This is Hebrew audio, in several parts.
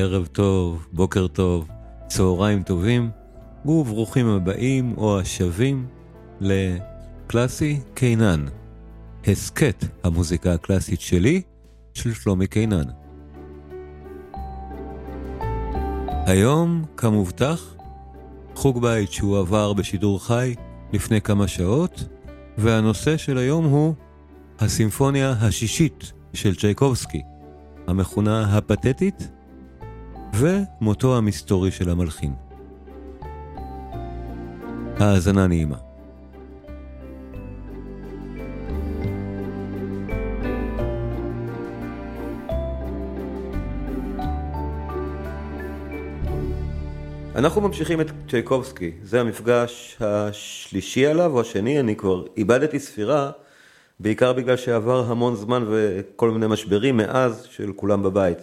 ערב טוב, בוקר טוב, צהריים טובים, וברוכים הבאים או השבים לקלאסי קינן, הסכת המוזיקה הקלאסית שלי, של שלומי קינן. היום, כמובטח, חוג בית שהוא עבר בשידור חי לפני כמה שעות, והנושא של היום הוא הסימפוניה השישית של צ'ייקובסקי, המכונה הפתטית, ומותו המסתורי של המלחין. האזנה נעימה. אנחנו ממשיכים את צ'ייקובסקי, זה המפגש השלישי עליו או השני, אני כבר איבדתי ספירה, בעיקר בגלל שעבר המון זמן וכל מיני משברים מאז של כולם בבית.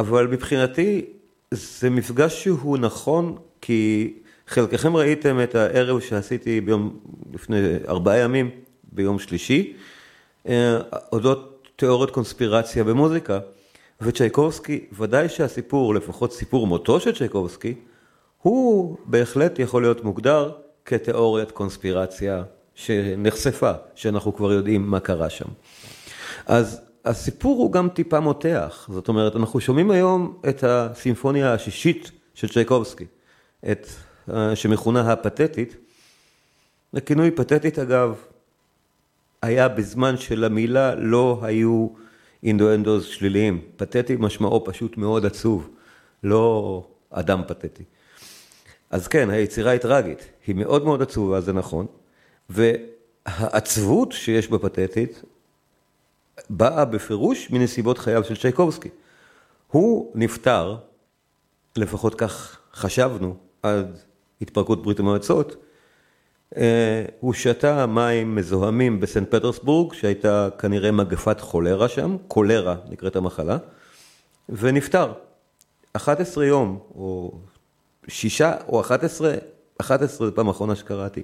אבל מבחינתי זה מפגש שהוא נכון, כי חלקכם ראיתם את הערב שעשיתי ביום, לפני ארבעה ימים, ביום שלישי, אה, אודות תיאוריות קונספירציה במוזיקה, וצ'ייקובסקי, ודאי שהסיפור, לפחות סיפור מותו של צ'ייקובסקי, הוא בהחלט יכול להיות מוגדר כתיאוריית קונספירציה שנחשפה, שאנחנו כבר יודעים מה קרה שם. אז הסיפור הוא גם טיפה מותח, זאת אומרת, אנחנו שומעים היום את הסימפוניה השישית של צ'ייקובסקי, את, שמכונה הפתטית. הכינוי פתטית אגב, היה בזמן שלמילה לא היו אינדואנדוז שליליים. פתטי משמעו פשוט מאוד עצוב, לא אדם פתטי. אז כן, היצירה היא טרגית, היא מאוד מאוד עצובה, זה נכון, והעצבות שיש בפתטית באה בפירוש מנסיבות חייו של צ'ייקובסקי. הוא נפטר, לפחות כך חשבנו, עד התפרקות ברית המועצות, אה, הוא שתה מים מזוהמים בסנט פטרסבורג, שהייתה כנראה מגפת חולרה שם, קולרה נקראת המחלה, ונפטר. 11 יום, או שישה או 11, 11 זו פעם אחרונה שקראתי,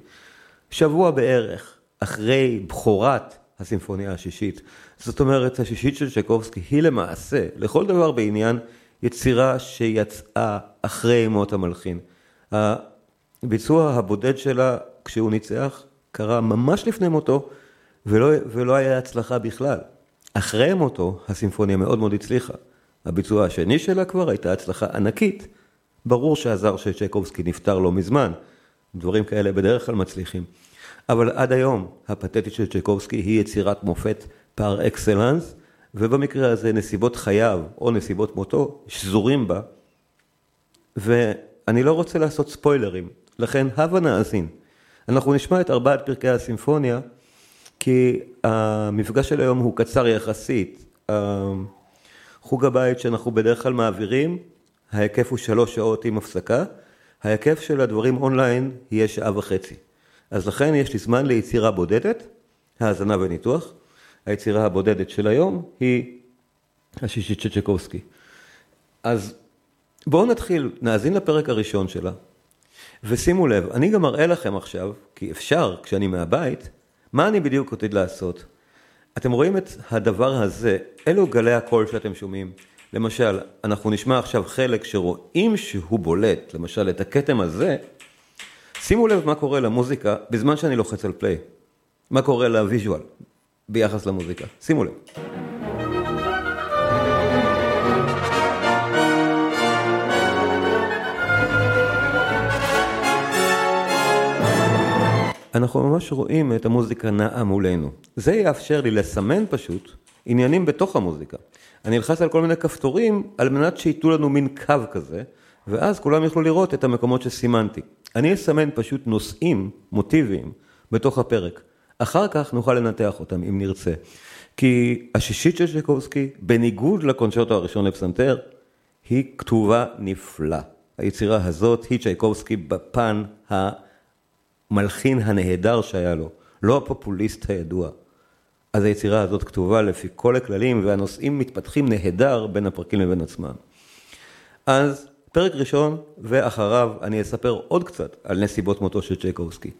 שבוע בערך אחרי בכורת הסימפוניה השישית. זאת אומרת, השישית של צ'קובסקי היא למעשה, לכל דבר בעניין, יצירה שיצאה אחרי מות המלחין. הביצוע הבודד שלה, כשהוא ניצח, קרה ממש לפני מותו, ולא, ולא היה הצלחה בכלל. אחרי מותו, הסימפוניה מאוד מאוד הצליחה. הביצוע השני שלה כבר הייתה הצלחה ענקית. ברור שהזר של צ'קובסקי נפטר לא מזמן, דברים כאלה בדרך כלל מצליחים. אבל עד היום הפתטית של צ'קובסקי היא יצירת מופת פר אקסלנס, ובמקרה הזה נסיבות חייו או נסיבות מותו שזורים בה, ואני לא רוצה לעשות ספוילרים, לכן הבה נאזין. אנחנו נשמע את ארבעת פרקי הסימפוניה, כי המפגש של היום הוא קצר יחסית. חוג הבית שאנחנו בדרך כלל מעבירים, ההיקף הוא שלוש שעות עם הפסקה, ההיקף של הדברים אונליין יהיה שעה וחצי. אז לכן יש לי זמן ליצירה בודדת, האזנה וניתוח. היצירה הבודדת של היום היא השישית של צ'קובסקי. אז בואו נתחיל, נאזין לפרק הראשון שלה, ושימו לב, אני גם אראה לכם עכשיו, כי אפשר כשאני מהבית, מה אני בדיוק עתיד לעשות. אתם רואים את הדבר הזה, אלו גלי הקול שאתם שומעים. למשל, אנחנו נשמע עכשיו חלק שרואים שהוא בולט, למשל את הכתם הזה, שימו לב מה קורה למוזיקה בזמן שאני לוחץ על play. מה קורה ל visual ביחס למוזיקה. שימו לב. אנחנו ממש רואים את המוזיקה נעה מולנו. זה יאפשר לי לסמן פשוט עניינים בתוך המוזיקה. אני אלחץ על כל מיני כפתורים על מנת שייתנו לנו מין קו כזה, ואז כולם יוכלו לראות את המקומות שסימנתי. אני אסמן פשוט נושאים, מוטיביים, בתוך הפרק. אחר כך נוכל לנתח אותם אם נרצה. כי השישית של שייקובסקי, בניגוד לקונצ'רטו הראשון לפסנתר, היא כתובה נפלא. היצירה הזאת היא צ'ייקובסקי בפן המלחין הנהדר שהיה לו, לא הפופוליסט הידוע. אז היצירה הזאת כתובה לפי כל הכללים והנושאים מתפתחים נהדר בין הפרקים לבין עצמם. אז פרק ראשון ואחריו אני אספר עוד קצת על נסיבות מותו של צ'ייקובסקי.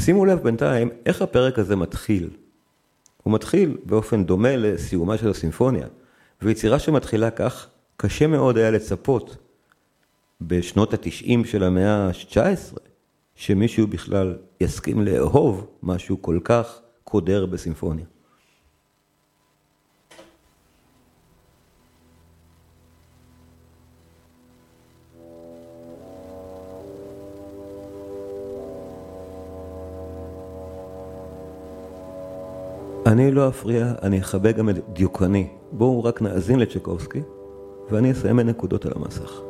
שימו לב בינתיים איך הפרק הזה מתחיל. הוא מתחיל באופן דומה לסיומה של הסימפוניה, ויצירה שמתחילה כך קשה מאוד היה לצפות בשנות התשעים של המאה ה-19, שמישהו בכלל יסכים לאהוב משהו כל כך קודר בסימפוניה. אני לא אפריע, אני אכבה גם את דיוקני. בואו רק נאזין לצ'קובסקי, ואני אסיים בנקודות על המסך.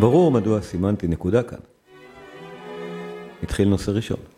ברור מדוע סימנתי נקודה כאן. התחיל נושא ראשון.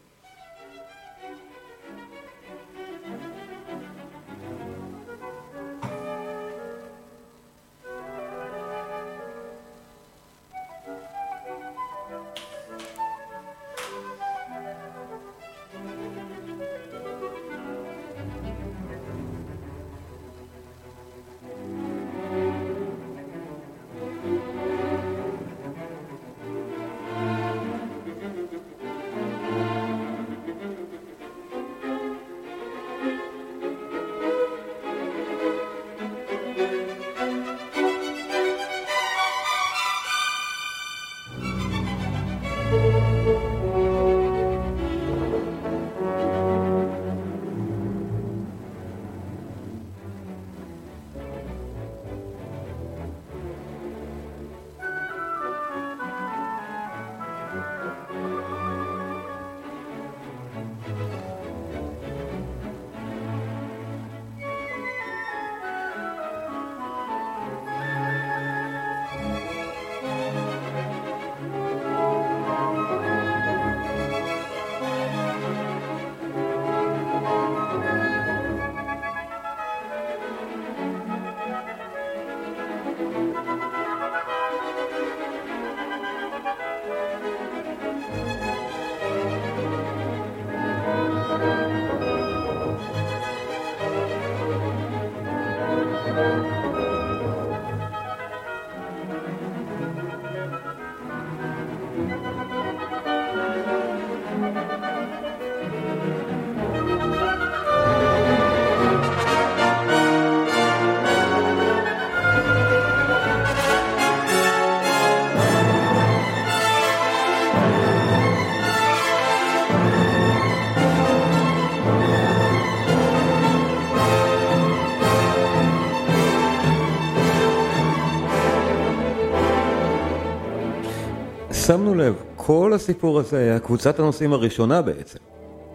שמנו לב, כל הסיפור הזה היה קבוצת הנושאים הראשונה בעצם,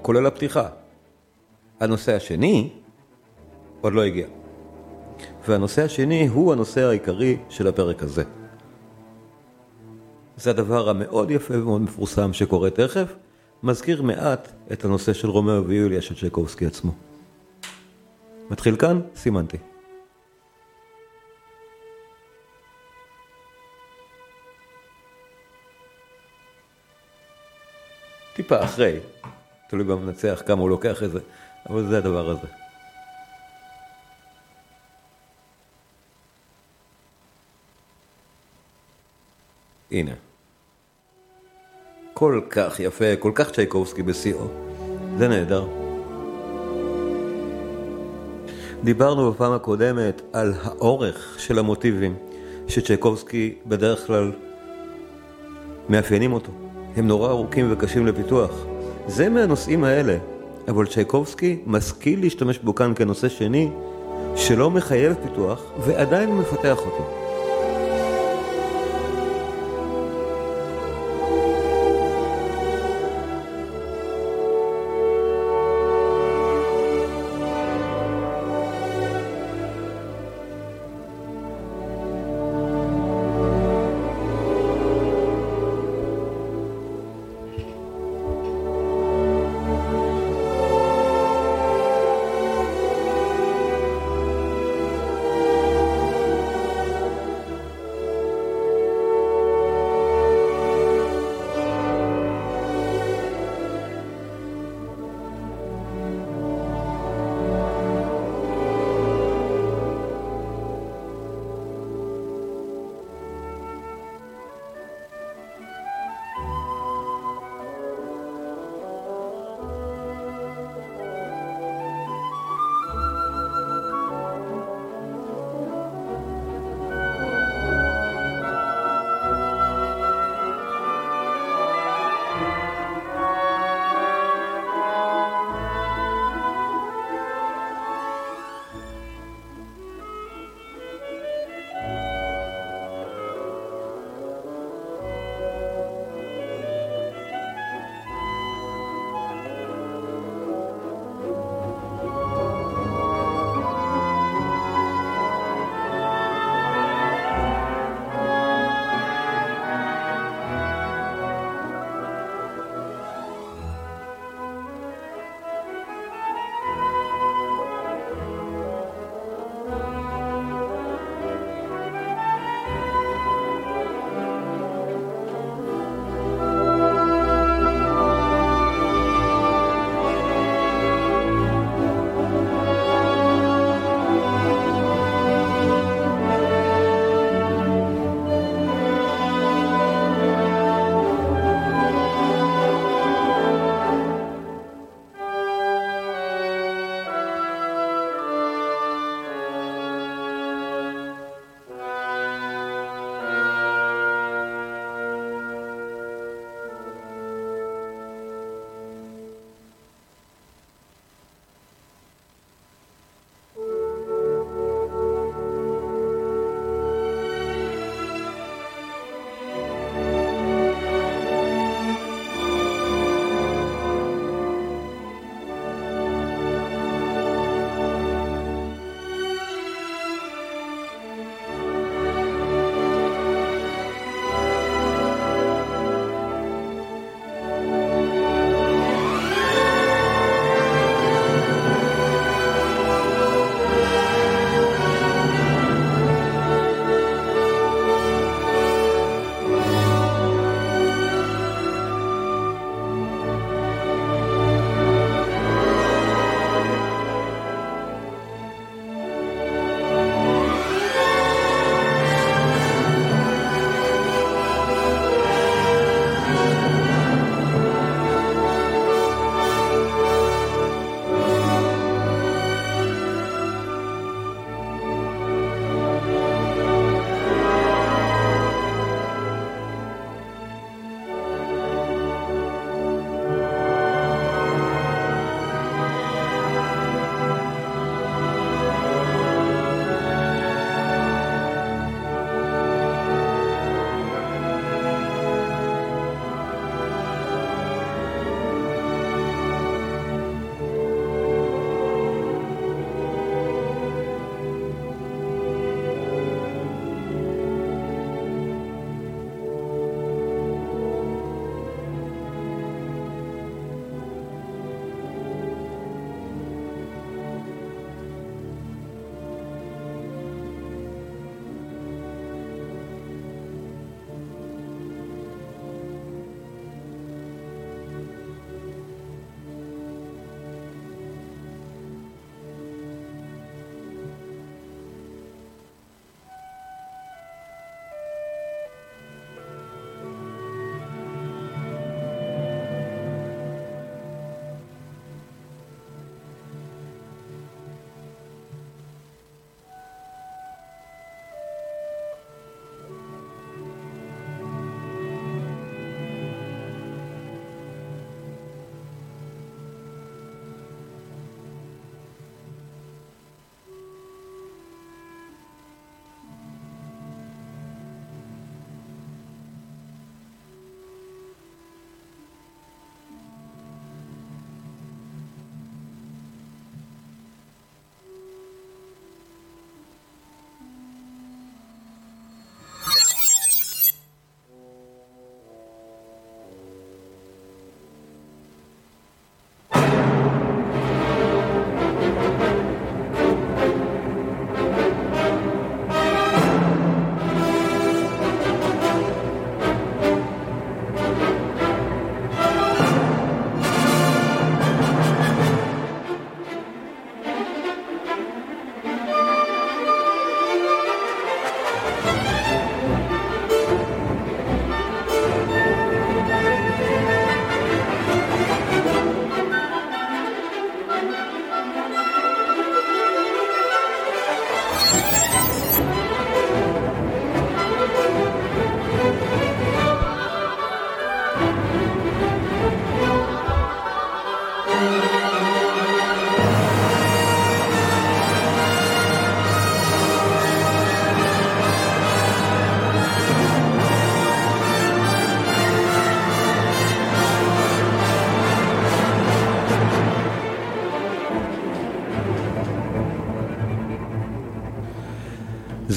כולל הפתיחה. הנושא השני עוד לא הגיע. והנושא השני הוא הנושא העיקרי של הפרק הזה. זה הדבר המאוד יפה ומאוד מפורסם שקורה תכף, מזכיר מעט את הנושא של רומאו ויוליה של צ'קובסקי עצמו. מתחיל כאן, סימנתי. טיפה אחרי, תלוי במנצח כמה הוא לוקח את זה, אבל זה הדבר הזה. הנה. כל כך יפה, כל כך צ'ייקובסקי בשיאו. זה נהדר. דיברנו בפעם הקודמת על האורך של המוטיבים שצ'ייקובסקי בדרך כלל מאפיינים אותו. הם נורא ארוכים וקשים לפיתוח. זה מהנושאים האלה, אבל צ'ייקובסקי משכיל להשתמש בו כאן כנושא שני שלא מחייב פיתוח ועדיין מפתח אותו.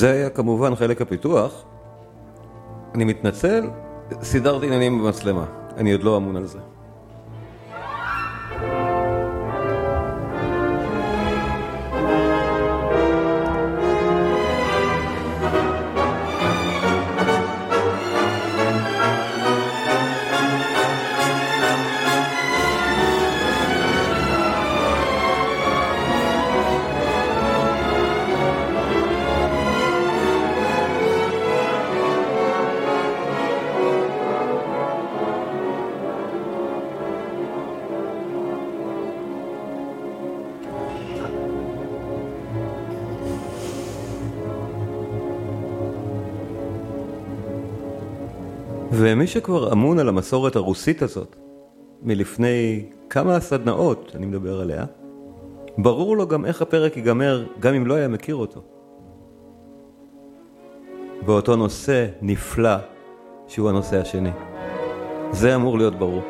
זה היה כמובן חלק הפיתוח. אני מתנצל, סידרתי עניינים במצלמה, אני עוד לא אמון על זה. שכבר אמון על המסורת הרוסית הזאת, מלפני כמה סדנאות אני מדבר עליה, ברור לו גם איך הפרק ייגמר, גם אם לא היה מכיר אותו. באותו נושא נפלא שהוא הנושא השני. זה אמור להיות ברור.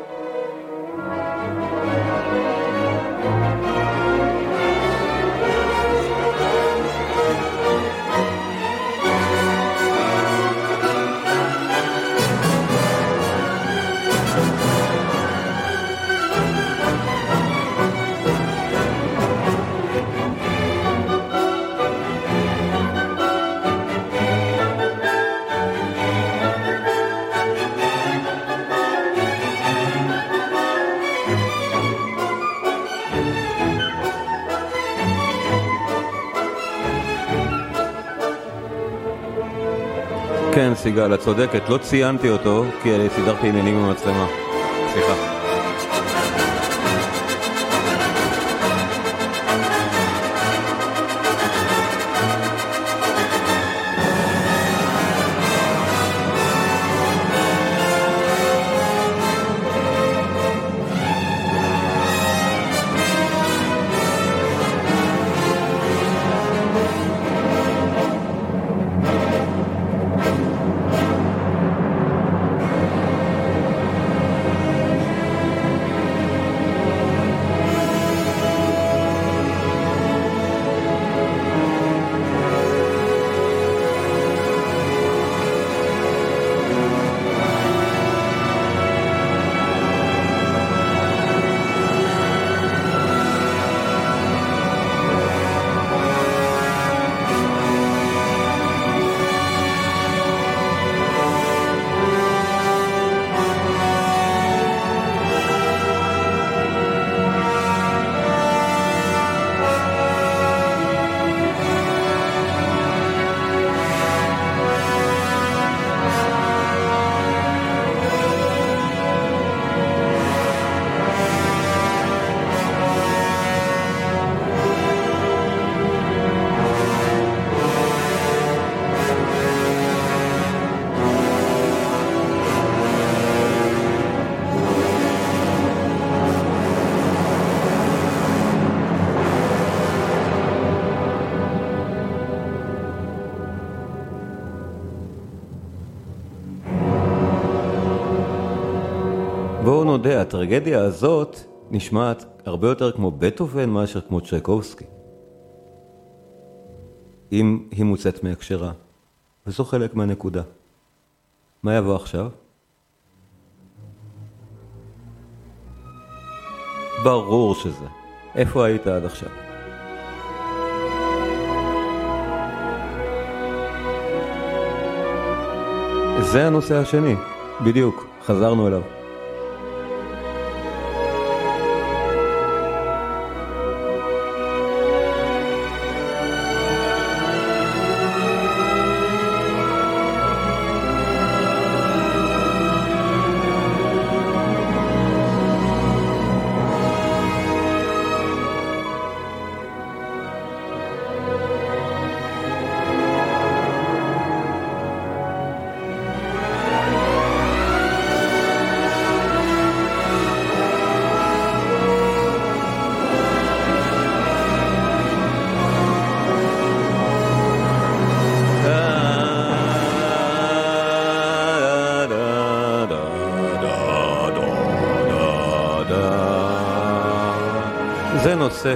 כן, סיגל, את צודקת, לא ציינתי אותו כי סידרתי עניינים עם המצלמה. סליחה. הטרגדיה הזאת נשמעת הרבה יותר כמו בטהובן מאשר כמו צ'ייקובסקי. אם היא מוצאת מהקשרה, וזו חלק מהנקודה. מה יבוא עכשיו? ברור שזה. איפה היית עד עכשיו? זה הנושא השני, בדיוק, חזרנו אליו.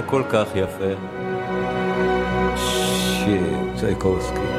כל כך יפה. שיט, צ'ייקובסקי.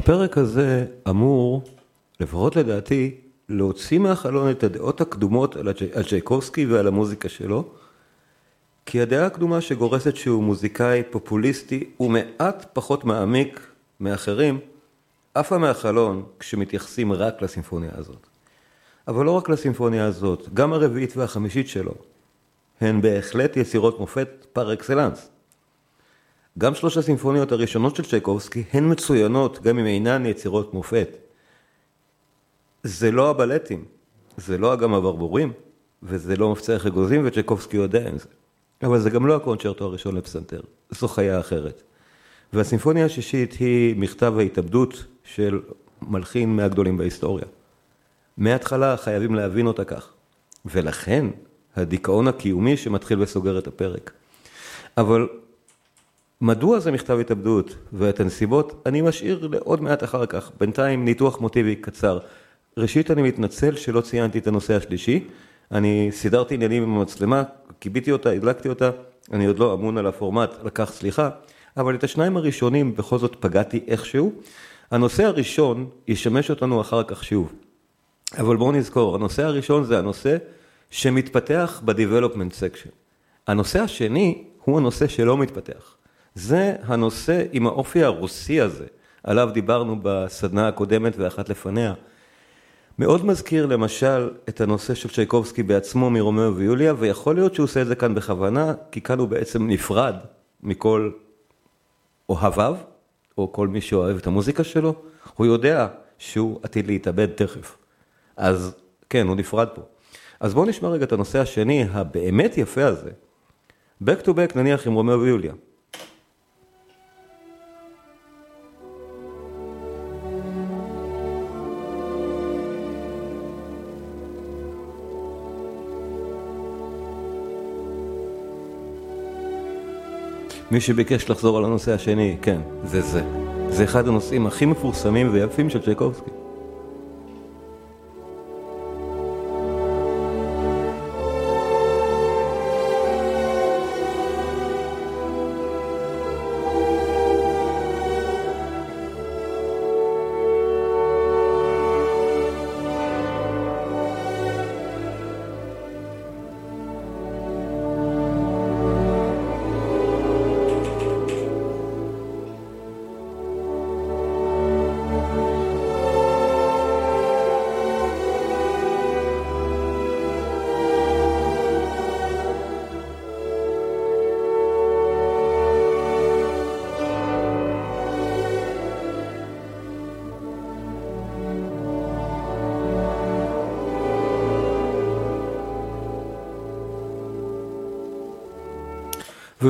הפרק הזה אמור, לפחות לדעתי, להוציא מהחלון את הדעות הקדומות על צ'ייקובסקי ועל המוזיקה שלו, כי הדעה הקדומה שגורסת שהוא מוזיקאי פופוליסטי ומעט פחות מעמיק מאחרים, עפה מהחלון כשמתייחסים רק לסימפוניה הזאת. אבל לא רק לסימפוניה הזאת, גם הרביעית והחמישית שלו, הן בהחלט יצירות מופת פר אקסלנס. גם שלוש הסימפוניות הראשונות של צ'ייקובסקי הן מצוינות גם אם אינן יצירות מופת. זה לא הבלטים, זה לא אגם הברבורים, וזה לא מפצח אגוזים, וצ'ייקובסקי יודע עם זה. אבל זה גם לא הקונצ'רטו הראשון לפסנתר, זו חיה אחרת. והסימפוניה השישית היא מכתב ההתאבדות של מלחין מהגדולים בהיסטוריה. מההתחלה חייבים להבין אותה כך, ולכן הדיכאון הקיומי שמתחיל וסוגר את הפרק. אבל מדוע זה מכתב התאבדות ואת הנסיבות אני משאיר לעוד מעט אחר כך, בינתיים ניתוח מוטיבי קצר. ראשית אני מתנצל שלא ציינתי את הנושא השלישי, אני סידרתי עניינים עם המצלמה, קיביתי אותה, הדלקתי אותה, אני עוד לא אמון על הפורמט, לקח סליחה, אבל את השניים הראשונים בכל זאת פגעתי איכשהו. הנושא הראשון ישמש אותנו אחר כך שוב, אבל בואו נזכור, הנושא הראשון זה הנושא שמתפתח ב-Development Section. הנושא השני הוא הנושא שלא מתפתח. זה הנושא עם האופי הרוסי הזה, עליו דיברנו בסדנה הקודמת ואחת לפניה. מאוד מזכיר למשל את הנושא של צ'ייקובסקי בעצמו מרומאו ויוליה, ויכול להיות שהוא עושה את זה כאן בכוונה, כי כאן הוא בעצם נפרד מכל אוהביו, או כל מי שאוהב את המוזיקה שלו, הוא יודע שהוא עתיד להתאבד תכף. אז כן, הוא נפרד פה. אז בואו נשמע רגע את הנושא השני, הבאמת יפה הזה. Back to back נניח עם רומאו ויוליה. מי שביקש לחזור על הנושא השני, כן, זה זה. זה אחד הנושאים הכי מפורסמים ויפים של צ'ייקובסקי.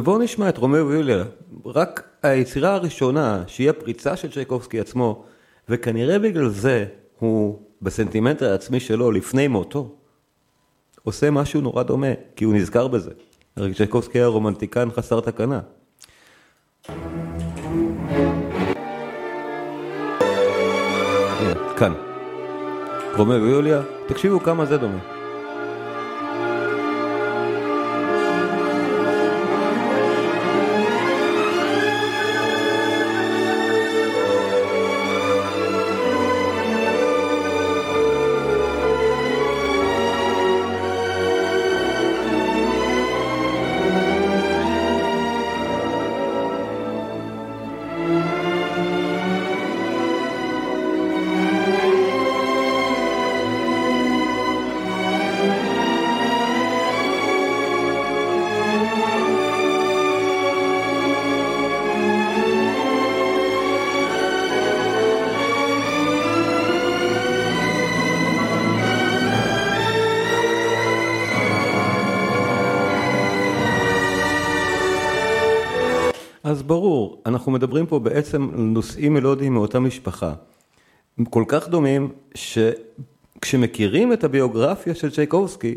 ובואו נשמע את רומאו ויוליה, רק היצירה הראשונה, שהיא הפריצה של צ'ייקובסקי עצמו, וכנראה בגלל זה הוא בסנטימנט העצמי שלו לפני מותו, עושה משהו נורא דומה, כי הוא נזכר בזה. הרי צ'ייקובסקי היה רומנטיקן חסר תקנה. כאן. רומאו ויוליה, תקשיבו כמה זה דומה. פה בעצם נושאים מלודיים מאותה משפחה. כל כך דומים, שכשמכירים את הביוגרפיה של צ'ייקובסקי,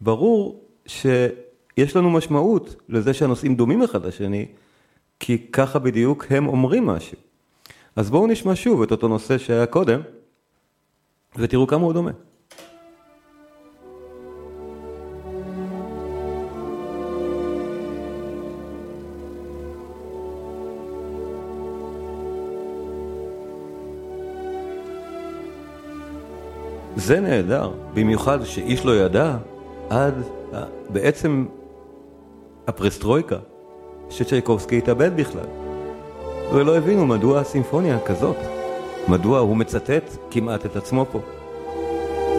ברור שיש לנו משמעות לזה שהנושאים דומים אחד לשני, כי ככה בדיוק הם אומרים משהו. אז בואו נשמע שוב את אותו נושא שהיה קודם, ותראו כמה הוא דומה. זה נהדר, במיוחד שאיש לא ידע עד בעצם הפרסטרויקה שצ'ייקובסקי התאבד בכלל. ולא הבינו מדוע הסימפוניה כזאת, מדוע הוא מצטט כמעט את עצמו פה.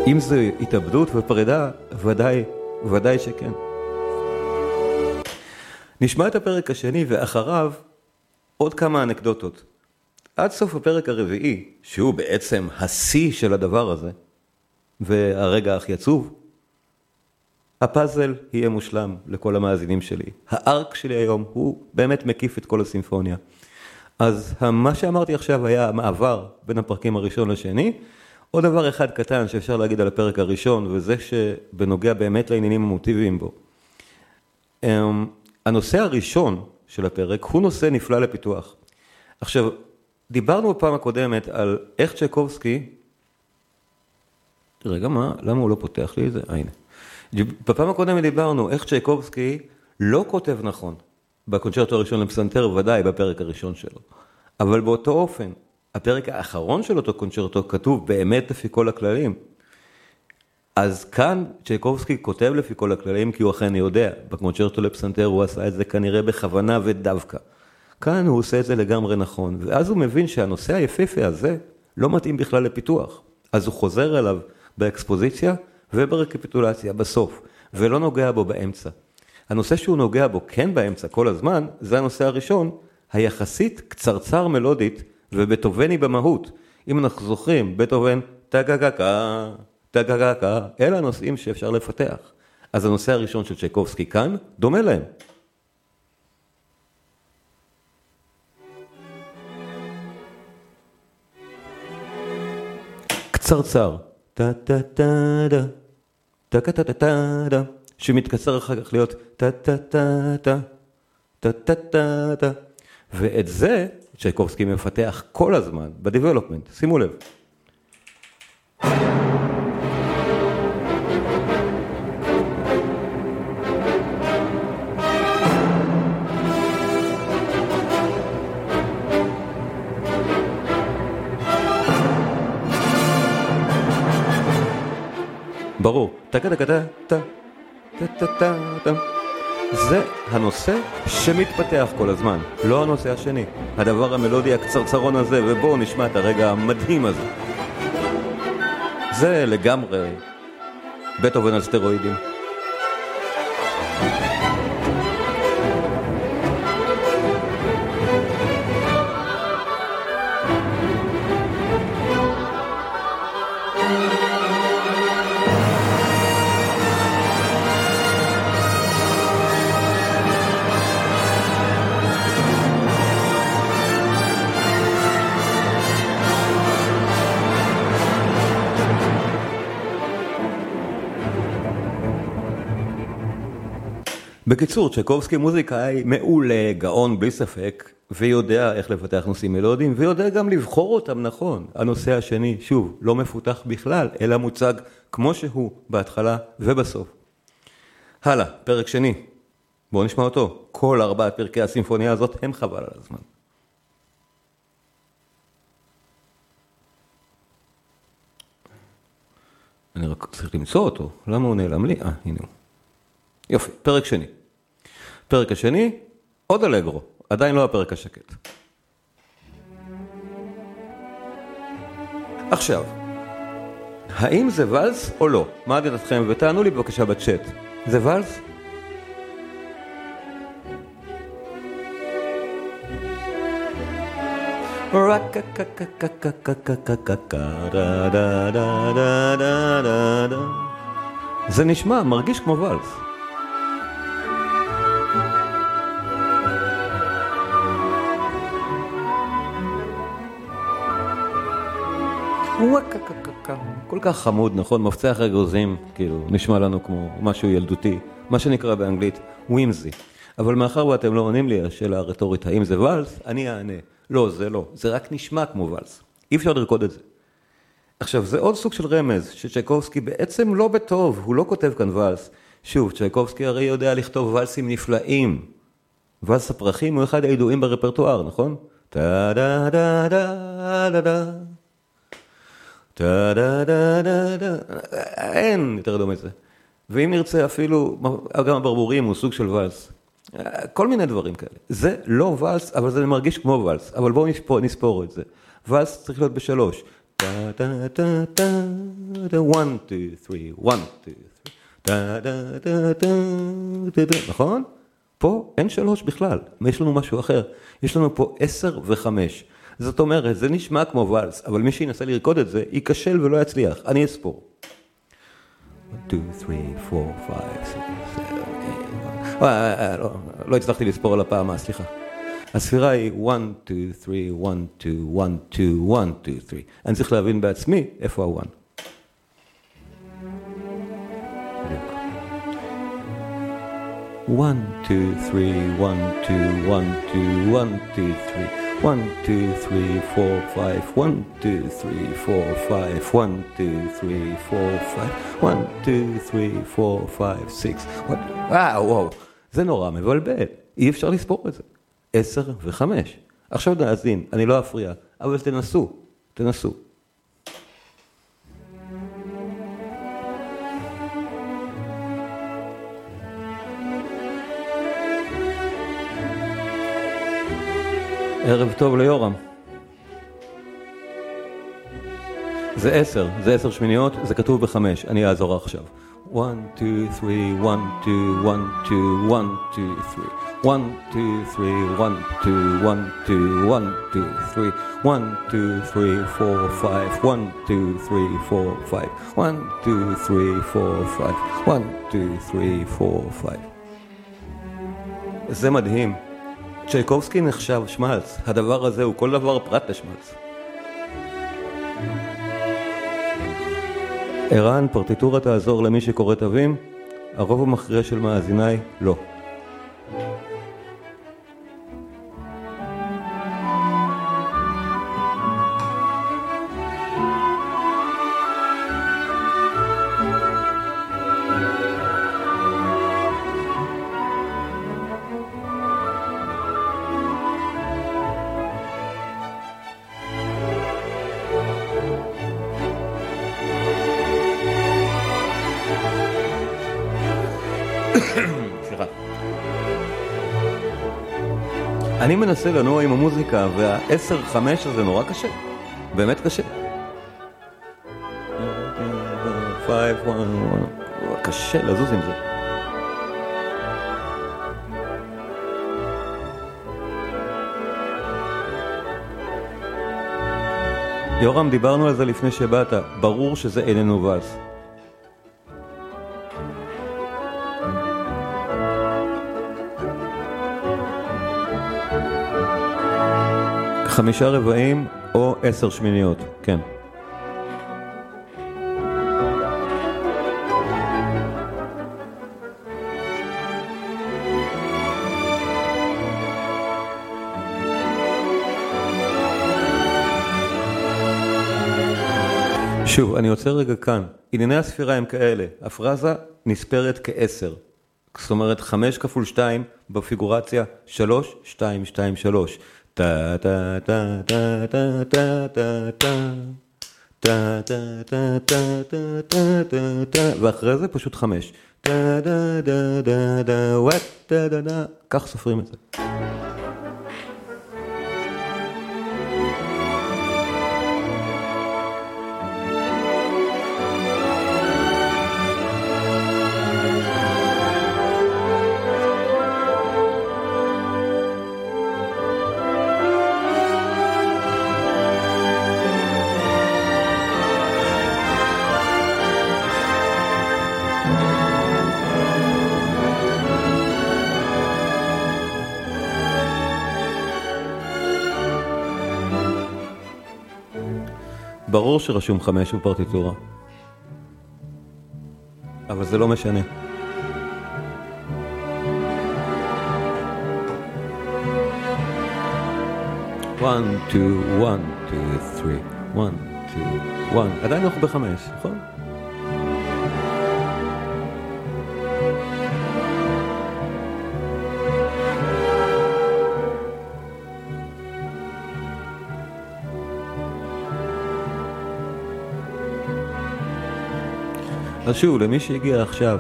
אם זו התאבדות ופרידה, ודאי, ודאי שכן. נשמע את הפרק השני ואחריו עוד כמה אנקדוטות. עד סוף הפרק הרביעי, שהוא בעצם השיא של הדבר הזה, והרגע הכי עצוב, הפאזל יהיה מושלם לכל המאזינים שלי. הארק שלי היום הוא באמת מקיף את כל הסימפוניה. אז מה שאמרתי עכשיו היה המעבר בין הפרקים הראשון לשני. עוד דבר אחד קטן שאפשר להגיד על הפרק הראשון, וזה שבנוגע באמת לעניינים המוטיביים בו. אמ, הנושא הראשון של הפרק הוא נושא נפלא לפיתוח. עכשיו, דיברנו בפעם הקודמת על איך צ'קובסקי, רגע מה, למה הוא לא פותח לי את זה? הנה. בפעם הקודמת דיברנו איך צ'קובסקי לא כותב נכון בקונצ'רטו הראשון לפסנתר, ודאי בפרק הראשון שלו, אבל באותו אופן, הפרק האחרון של אותו קונצ'רטו כתוב באמת לפי כל הכללים. אז כאן צ'ייקובסקי כותב לפי כל הכללים כי הוא אכן יודע, בקונצ'רטו לפסנתר הוא עשה את זה כנראה בכוונה ודווקא. כאן הוא עושה את זה לגמרי נכון, ואז הוא מבין שהנושא היפהפה הזה לא מתאים בכלל לפיתוח. אז הוא חוזר אליו באקספוזיציה וברקפיטולציה בסוף, ולא נוגע בו באמצע. הנושא שהוא נוגע בו כן באמצע כל הזמן, זה הנושא הראשון, היחסית קצרצר מלודית ובטובני במהות. אם אנחנו זוכרים, בטהובן טה-גה-גה-קה, טה-גה-גה-קה, אלה הנושאים שאפשר לפתח. אז הנושא הראשון של צ'ייקובסקי כאן, דומה להם. קצרצר, טה-טה-טה-דה, טה-טה-טה-טה-דה, שמתקצר אחר כך להיות טה-טה-טה-טה, טה-טה-טה-טה, ואת זה צ'ייקובסקי מפתח כל הזמן ב-Development, שימו לב. ברור. זה הנושא שמתפתח כל הזמן, לא הנושא השני. הדבר המלודי הקצרצרון הזה, ובואו נשמע את הרגע המדהים הזה. זה לגמרי בטהובן על סטרואידים. בקיצור, צ'קובסקי מוזיקאי מעולה, גאון בלי ספק, ויודע איך לפתח נושאים מלודיים, ויודע גם לבחור אותם נכון. הנושא השני, שוב, לא מפותח בכלל, אלא מוצג כמו שהוא, בהתחלה ובסוף. הלאה, פרק שני. בואו נשמע אותו. כל ארבעת פרקי הסימפוניה הזאת הם חבל על הזמן. אני רק צריך למצוא אותו, למה הוא נעלם לי? אה, הנה הוא. יופי, פרק שני. פרק השני, עוד אלגרו, עדיין לא הפרק השקט. עכשיו, האם זה ואלס או לא? מה דעתכם? ותענו לי בבקשה בצ'אט. זה ואלס? זה נשמע, מרגיש כמו ואלס. כל כך חמוד, נכון? מפצח אגוזים, כאילו, נשמע לנו כמו משהו ילדותי, מה שנקרא באנגלית ווימזי. אבל מאחר ואתם לא עונים לי השאלה הרטורית האם זה ואלס, אני אענה, לא, זה לא, זה רק נשמע כמו ואלס. אי אפשר לרקוד את זה. עכשיו, זה עוד סוג של רמז, שצ'ייקובסקי בעצם לא בטוב, הוא לא כותב כאן ואלס. שוב, צ'ייקובסקי הרי יודע לכתוב ואלסים נפלאים. ואלס הפרחים הוא אחד הידועים ברפרטואר, נכון? טה דה דה דה דה דה אין יותר דומה זה. ואם נרצה אפילו, גם הברבורים הוא סוג של ואלס. כל מיני דברים כאלה. זה לא ואלס, אבל זה מרגיש כמו ואלס. אבל בואו נספור, נספור את זה. ואלס צריך להיות בשלוש. טה טה טה טה טה, one, two, three, one, two, three. טה טה טה טה טה, נכון? פה אין שלוש בכלל, יש לנו משהו אחר. יש לנו פה עשר וחמש. זאת אומרת, זה נשמע כמו ואלס, אבל מי שינסה לרקוד את זה, ייכשל ולא יצליח. אני אספור. 1, 2, 3, 4, 5, 6, 7, 8, לא הצלחתי לספור על הפעם, סליחה. הספירה היא 1, 2, 3, 1, 2, 1, 2, 1, 2, 3. אני צריך להבין בעצמי איפה ה-1. One, two, three, one, two, one, two, one, two, three, one, two, three, four, five, one, two, three, four, five, one, two, three, four, five, one, two, three, four, five, six, וואו, וואו, זה נורא מבלבל, אי אפשר לספור את זה. עשר וחמש. עכשיו נאזין, אני לא אפריע, אבל תנסו, תנסו. ערב טוב ליורם. זה עשר, זה עשר שמיניות, זה כתוב בחמש, אני אעזור עכשיו. 1, 2, 3, 1, 2, 1, 2, 1, 2, 3. 1, 2, 3, 1, 2, 1, 2, 1, 2, 3. 1, 2, 3, 4, 5. 1, 2, 3, 4, 5. 1, 2, 3, 4, 5. 1, 2, 3, 4, 5. זה מדהים. צ'ייקובסקי נחשב שמלץ, הדבר הזה הוא כל דבר פרט לשמלץ. ערן, פרטיטורה תעזור למי שקורא תווים? הרוב המכריע של מאזיניי לא. מנסה לנוע עם המוזיקה, וה-10-5 הזה נורא קשה. באמת קשה. קשה לזוז עם זה. יורם, דיברנו על זה לפני שבאת, ברור שזה איננו ואלס. חמישה רבעים או עשר שמיניות, כן. שוב, אני עוצר רגע כאן. ענייני הספירה הם כאלה, הפרזה נספרת כעשר. זאת אומרת, חמש כפול שתיים בפיגורציה, שלוש, שתיים, שתיים, שלוש. ואחרי זה פשוט חמש. כך סופרים את זה. שרשום חמש בפרטיטורה. אבל זה לא משנה. one, two, one, two, three, one, two, one. עדיין אנחנו בחמש, נכון? אז שוב, למי שהגיע עכשיו,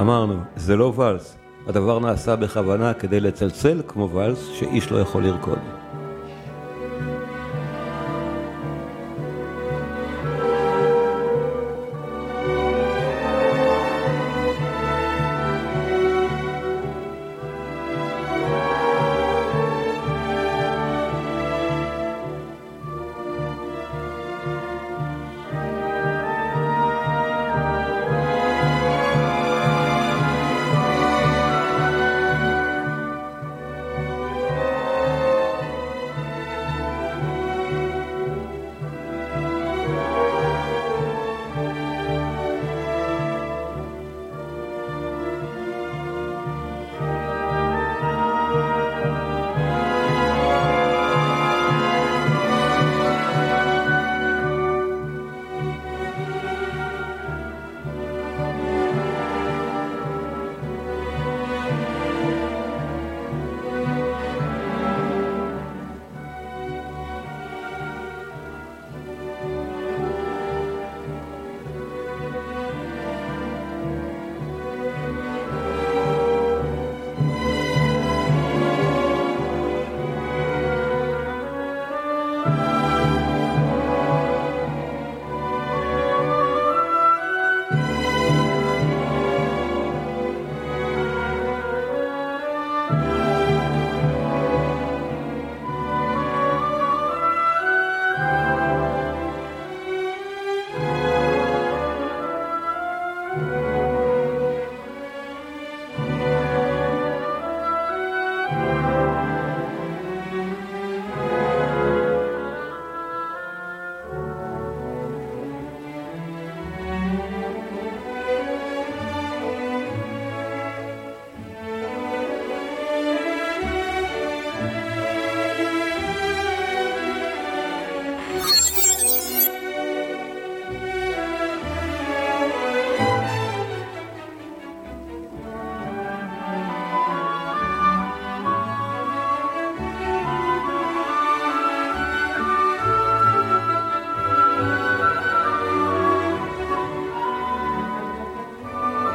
אמרנו, זה לא ואלס. הדבר נעשה בכוונה כדי לצלצל כמו ואלס שאיש לא יכול לרקוד.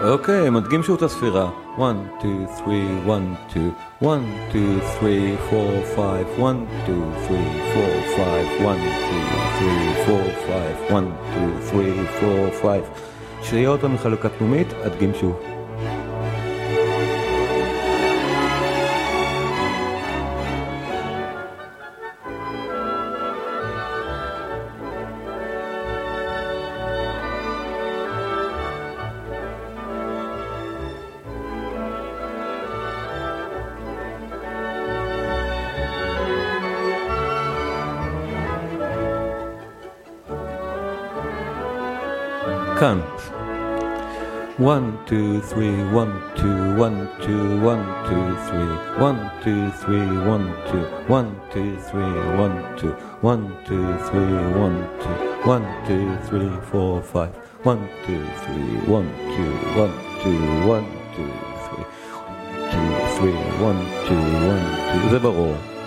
אוקיי, מדגים שוב את הספירה. 1, 2, 3, 1, 2, 1, 2, 3, 4, 5, 1, 2, 3, 4, 5, 1, 2, 3, 4, 5, 1, 2, 3, 4, 5. שיהיה אותו מחלוקת פנימית, אדגים שוב. 1, 2, 3, 1, 2, 1, 2, 1, 2, 3, 1, 2, 3, 1, 2, 1, 2, 3, 1, 2, 1, 2, 3, 1, 2, 1, 2, 3, 4, 5, 1, 2, 3, 1, 2, 1, 2, 1, 2, 3, 2, 3, 1, 2, 1, 2, זה ברור.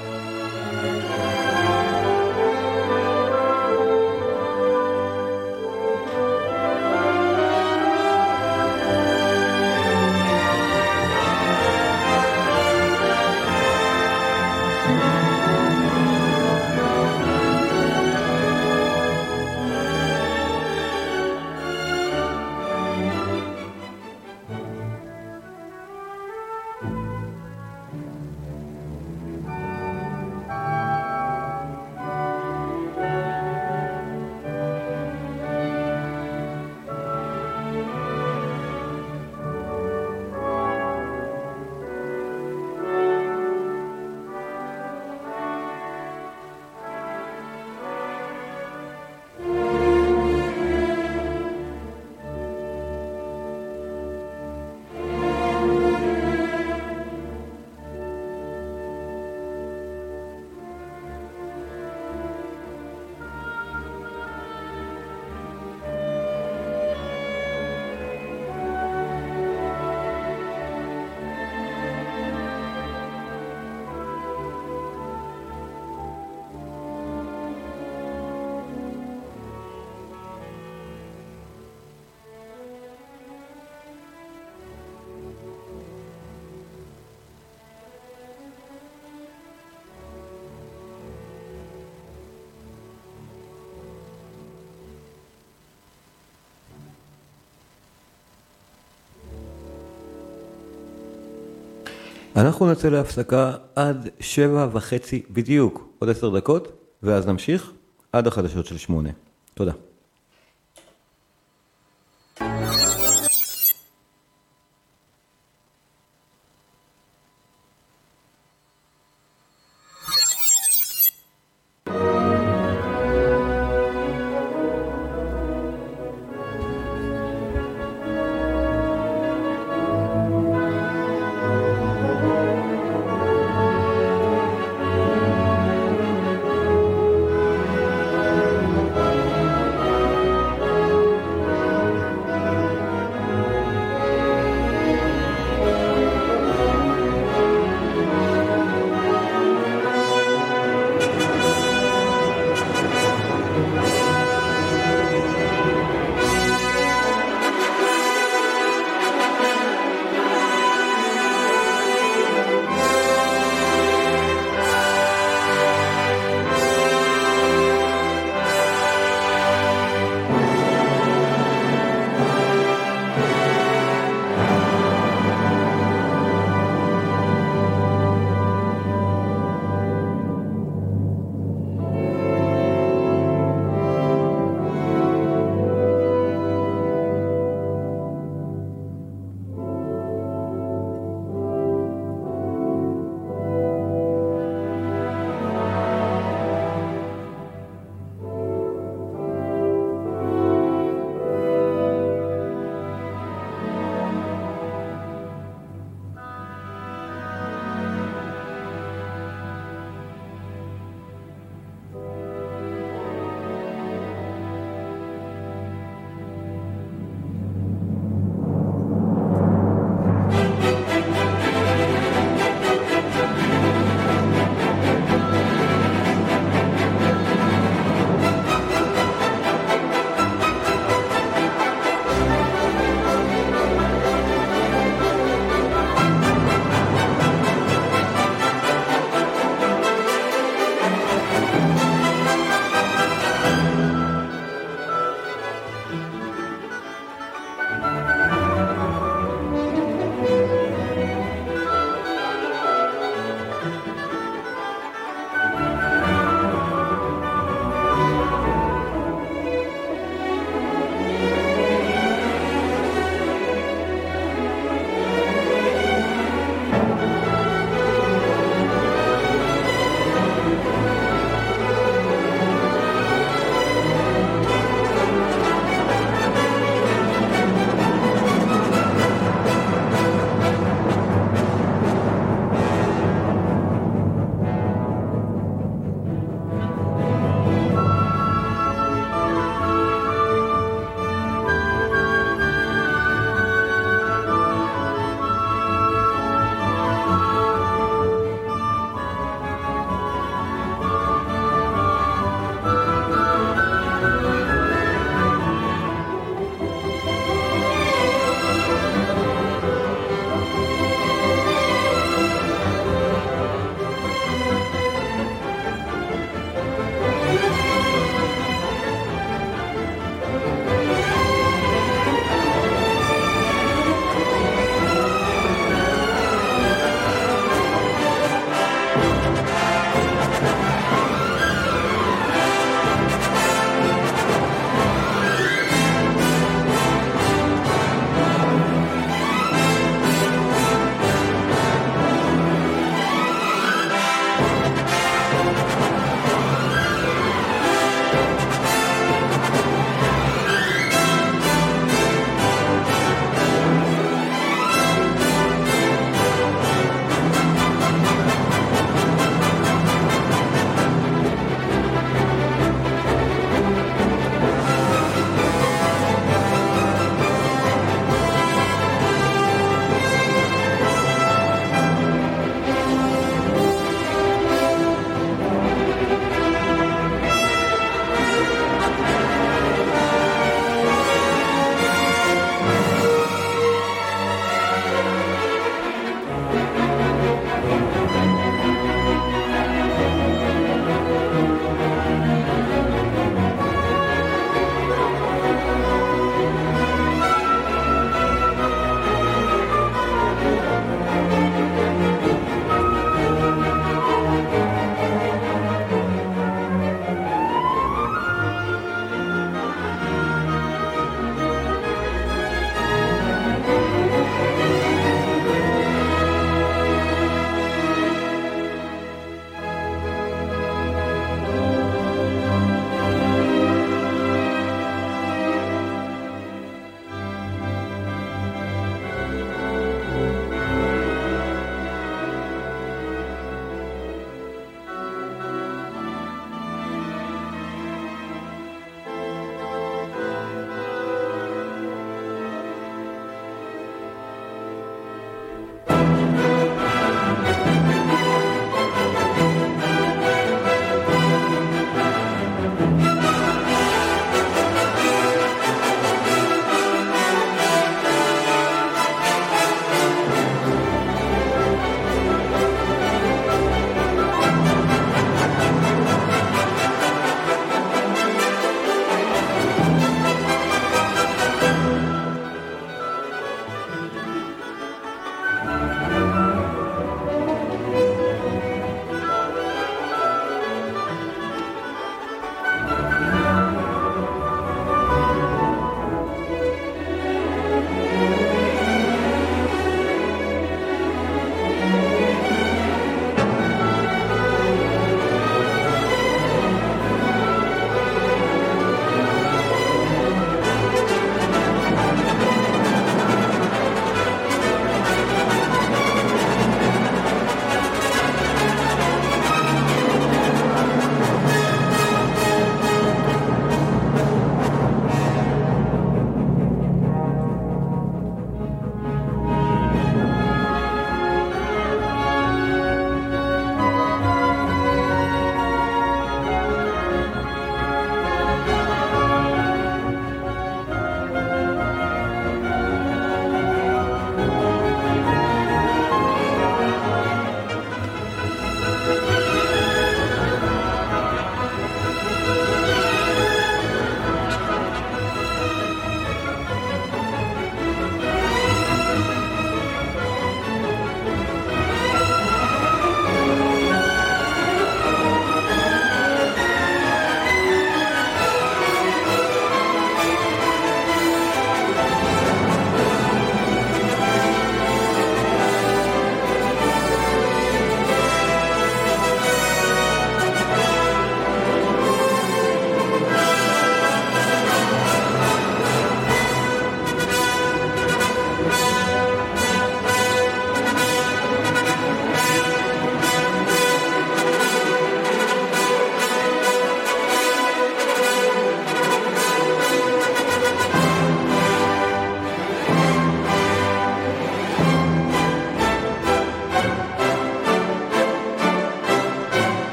אנחנו נצא להפסקה עד שבע וחצי בדיוק, עוד עשר דקות, ואז נמשיך עד החדשות של שמונה. תודה.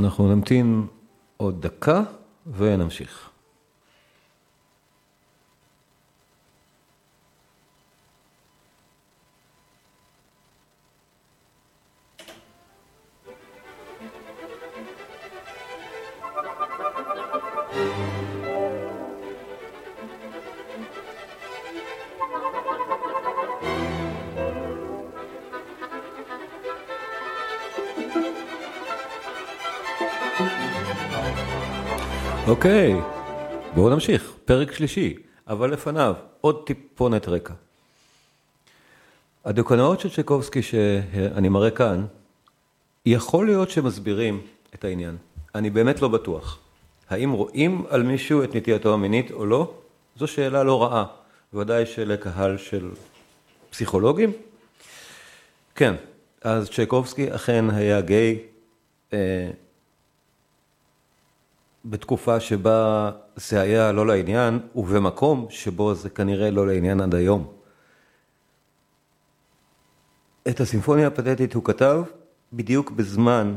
אנחנו נמתין עוד דקה ונמשיך. אוקיי, בואו נמשיך, פרק שלישי, אבל לפניו עוד טיפונת רקע. הדוקנאות של צ'קובסקי שאני מראה כאן, יכול להיות שמסבירים את העניין. אני באמת לא בטוח. האם רואים על מישהו את נטייתו המינית או לא? זו שאלה לא רעה, ודאי שלקהל של פסיכולוגים. כן, אז צ'קובסקי אכן היה גיי. אה, בתקופה שבה זה היה לא לעניין, ובמקום שבו זה כנראה לא לעניין עד היום. את הסימפוניה הפתטית הוא כתב בדיוק בזמן,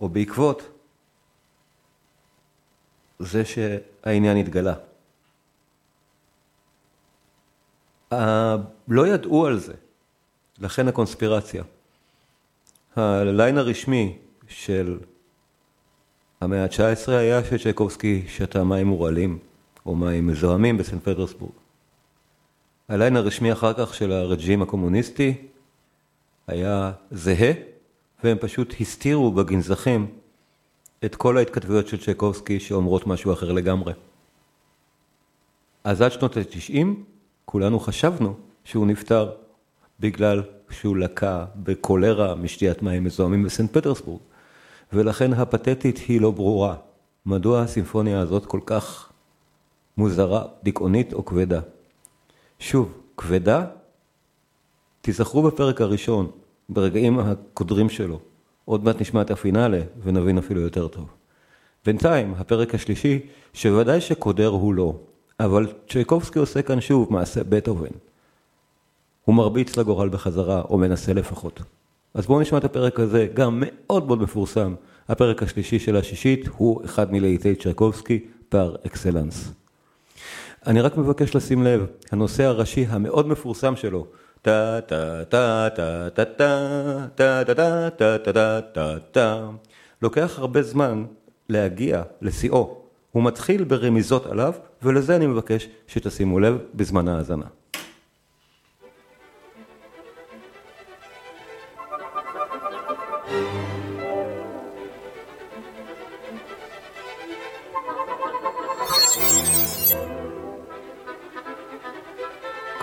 או בעקבות, זה שהעניין התגלה. לא ידעו על זה, לכן הקונספירציה. הליין הרשמי של המאה ה-19 היה שצ'קובסקי שתה מים מורעלים או מים מזוהמים בסנט פטרסבורג. הליין הרשמי אחר כך של הרג'ים הקומוניסטי היה זהה, והם פשוט הסתירו בגנזכים את כל ההתכתבויות של צ'קובסקי שאומרות משהו אחר לגמרי. אז עד שנות ה-90 כולנו חשבנו שהוא נפטר בגלל שהוא לקה בקולרה משתיית מים מזוהמים בסנט פטרסבורג. ולכן הפתטית היא לא ברורה. מדוע הסימפוניה הזאת כל כך מוזרה, דיכאונית או כבדה? שוב, כבדה, תיזכרו בפרק הראשון, ברגעים הקודרים שלו. עוד מעט נשמע את הפינאלה ונבין אפילו יותר טוב. בינתיים, הפרק השלישי, שוודאי שקודר הוא לא, אבל צ'ייקובסקי עושה כאן שוב מעשה בטהובן. הוא מרביץ לגורל בחזרה, או מנסה לפחות. אז בואו נשמע את הפרק הזה, גם מאוד מאוד מפורסם. הפרק השלישי של השישית הוא אחד מלהיטי צ'רקובסקי פר אקסלנס. אני רק מבקש לשים לב, הנושא הראשי המאוד מפורסם שלו, טה טה טה טה טה טה טה טה טה טה טה טה לוקח הרבה זמן להגיע לשיאו. הוא מתחיל ברמיזות עליו, ולזה אני מבקש שתשימו לב בזמן ההאזנה.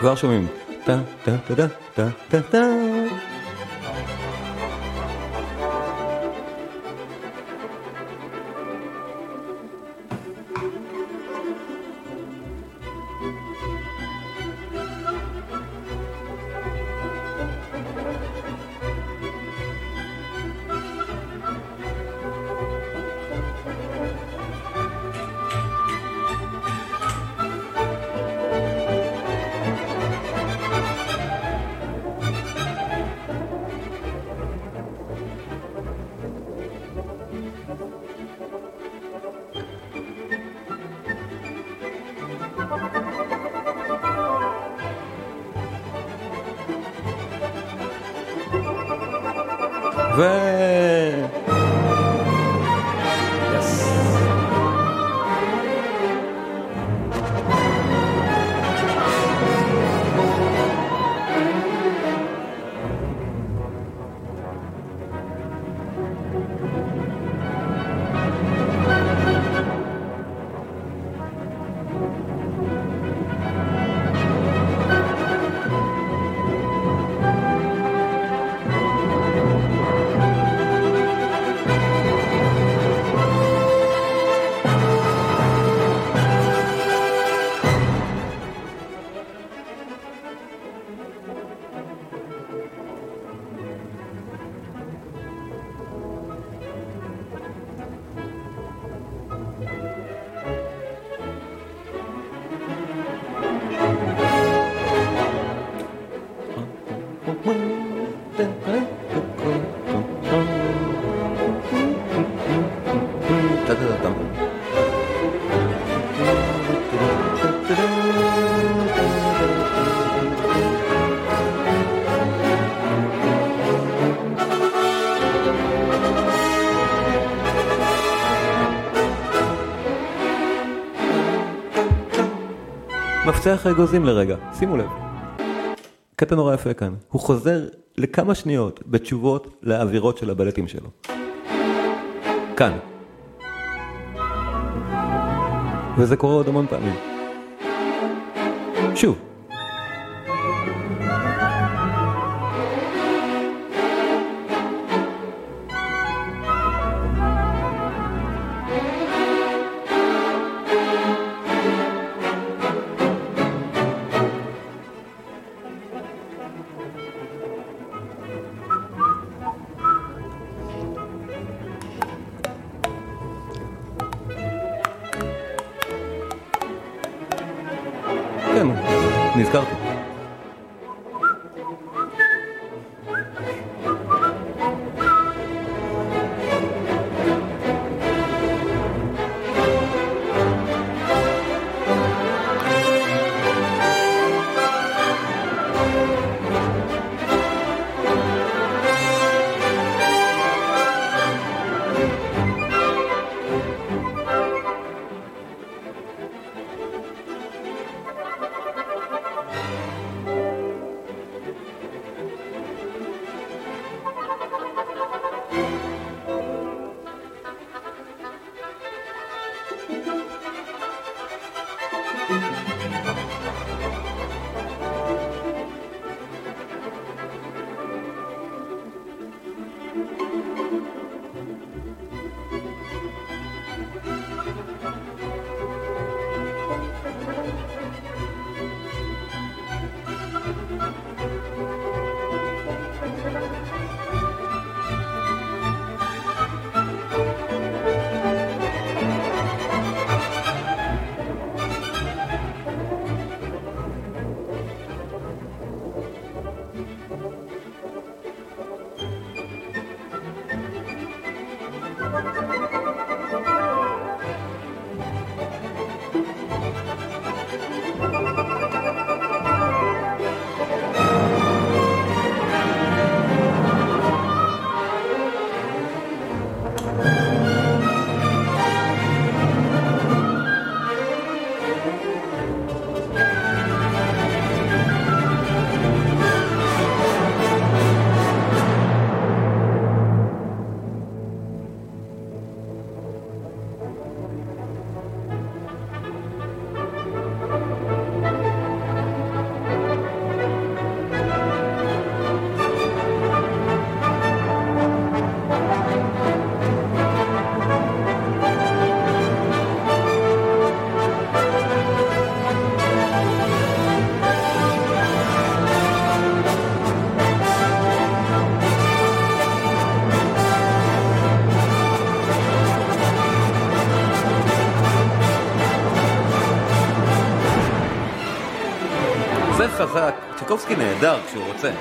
Kulaksiyonuyum. Da da da da da da. מפתח אגוזים לרגע, שימו לב. קטע נורא יפה כאן, הוא חוזר לכמה שניות בתשובות לאווירות של הבלטים שלו. כאן. וזה קורה עוד המון פעמים. 咻 טולקובסקי נהדר כשהוא רוצה.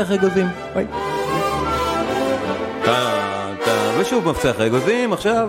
מפתח אגוזים. ביי. ושוב מפתח אגוזים, עכשיו.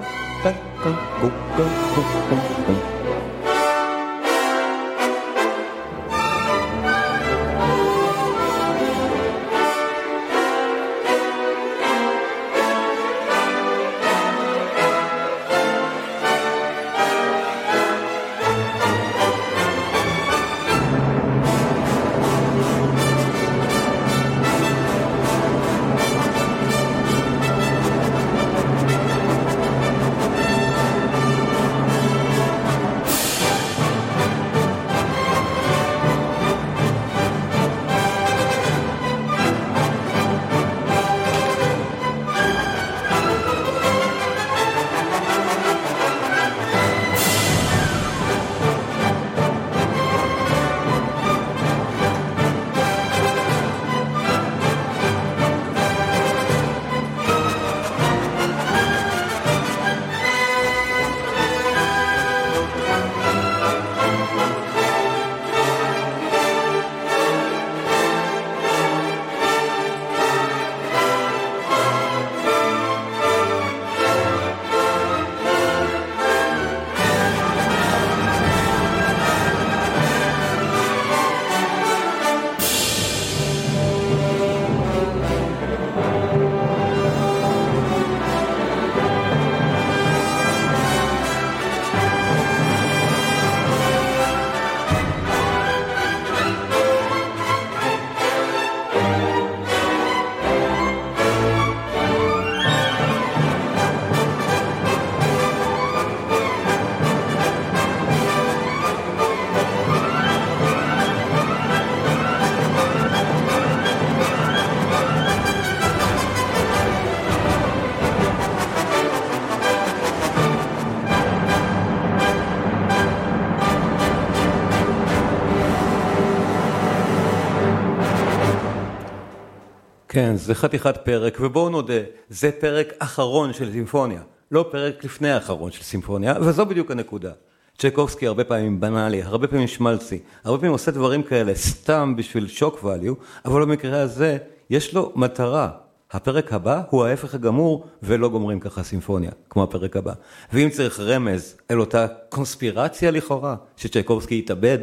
כן, זה חתיכת פרק, ובואו נודה, זה פרק אחרון של סימפוניה, לא פרק לפני האחרון של סימפוניה, וזו בדיוק הנקודה. צ'ייקובסקי הרבה פעמים בנאלי, הרבה פעמים שמלצי, הרבה פעמים עושה דברים כאלה סתם בשביל שוק ואליו, אבל במקרה הזה יש לו מטרה. הפרק הבא הוא ההפך הגמור, ולא גומרים ככה סימפוניה, כמו הפרק הבא. ואם צריך רמז אל אותה קונספירציה לכאורה, שצ'ייקובסקי התאבד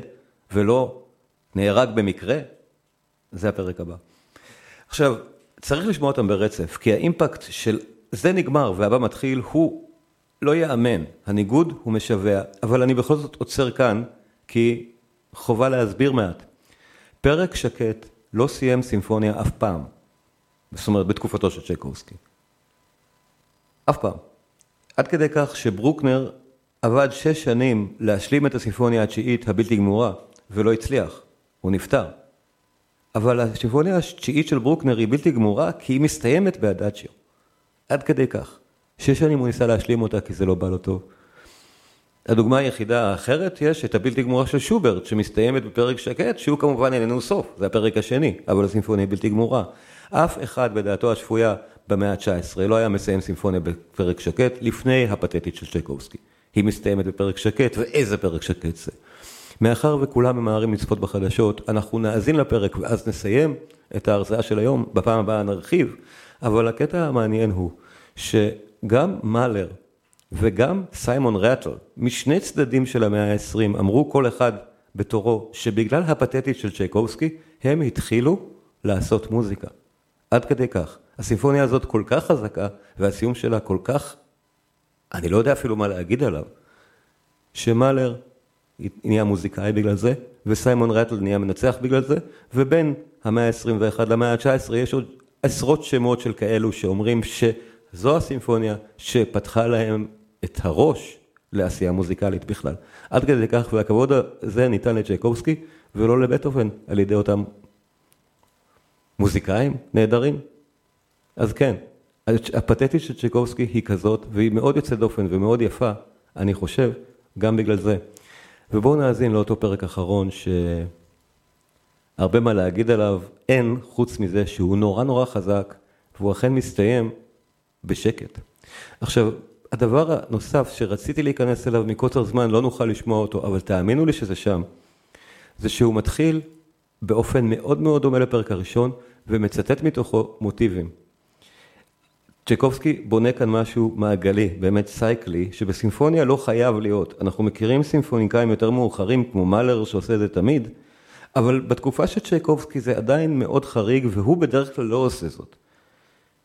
ולא נהרג במקרה, זה הפרק הבא. עכשיו, צריך לשמוע אותם ברצף, כי האימפקט של זה נגמר והבא מתחיל הוא לא ייאמן, הניגוד הוא משווע, אבל אני בכל זאת עוצר כאן, כי חובה להסביר מעט. פרק שקט לא סיים סימפוניה אף פעם, זאת אומרת בתקופתו של צ'ייקובסקי. אף פעם. עד כדי כך שברוקנר עבד שש שנים להשלים את הסימפוניה התשיעית הבלתי גמורה, ולא הצליח, הוא נפטר. אבל הסימפוניה התשיעית של ברוקנר היא בלתי גמורה, כי היא מסתיימת באדאצ'יו. עד כדי כך. שש שנים הוא ניסה להשלים אותה כי זה לא בא לו טוב. הדוגמה היחידה האחרת יש את הבלתי גמורה של שוברט שמסתיימת בפרק שקט שהוא כמובן איננו סוף, זה הפרק השני, אבל הסימפוניה היא בלתי גמורה. אף אחד בדעתו השפויה במאה ה-19 לא היה מסיים סימפוניה בפרק שקט לפני הפתטית של צ'קובסקי. היא מסתיימת בפרק שקט ואיזה פרק שקט זה. מאחר וכולם ממהרים לצפות בחדשות, אנחנו נאזין לפרק ואז נסיים את ההרצאה של היום, בפעם הבאה נרחיב, אבל הקטע המעניין הוא שגם מאלר וגם סיימון רטל, משני צדדים של המאה ה-20, אמרו כל אחד בתורו שבגלל הפתטית של צ'ייקובסקי, הם התחילו לעשות מוזיקה. עד כדי כך. הסימפוניה הזאת כל כך חזקה, והסיום שלה כל כך, אני לא יודע אפילו מה להגיד עליו, שמאלר נהיה מוזיקאי בגלל זה, וסיימון רטל נהיה מנצח בגלל זה, ובין המאה ה-21 למאה ה-19 יש עוד עשרות שמות של כאלו שאומרים שזו הסימפוניה שפתחה להם את הראש לעשייה מוזיקלית בכלל. עד כדי כך, והכבוד הזה ניתן לצ'ייקובסקי ולא לבטהובן על ידי אותם מוזיקאים נהדרים. אז כן, הפתטית של צ'ייקובסקי היא כזאת, והיא מאוד יוצאת דופן ומאוד יפה, אני חושב, גם בגלל זה. ובואו נאזין לאותו פרק אחרון שהרבה מה להגיד עליו, אין חוץ מזה שהוא נורא נורא חזק, והוא אכן מסתיים בשקט. עכשיו, הדבר הנוסף שרציתי להיכנס אליו מקוצר זמן, לא נוכל לשמוע אותו, אבל תאמינו לי שזה שם, זה שהוא מתחיל באופן מאוד מאוד דומה לפרק הראשון, ומצטט מתוכו מוטיבים. צ'קובסקי בונה כאן משהו מעגלי, באמת סייקלי, שבסימפוניה לא חייב להיות. אנחנו מכירים סימפוניקאים יותר מאוחרים, כמו מאלר שעושה את זה תמיד, אבל בתקופה של צ'קובסקי זה עדיין מאוד חריג, והוא בדרך כלל לא עושה זאת.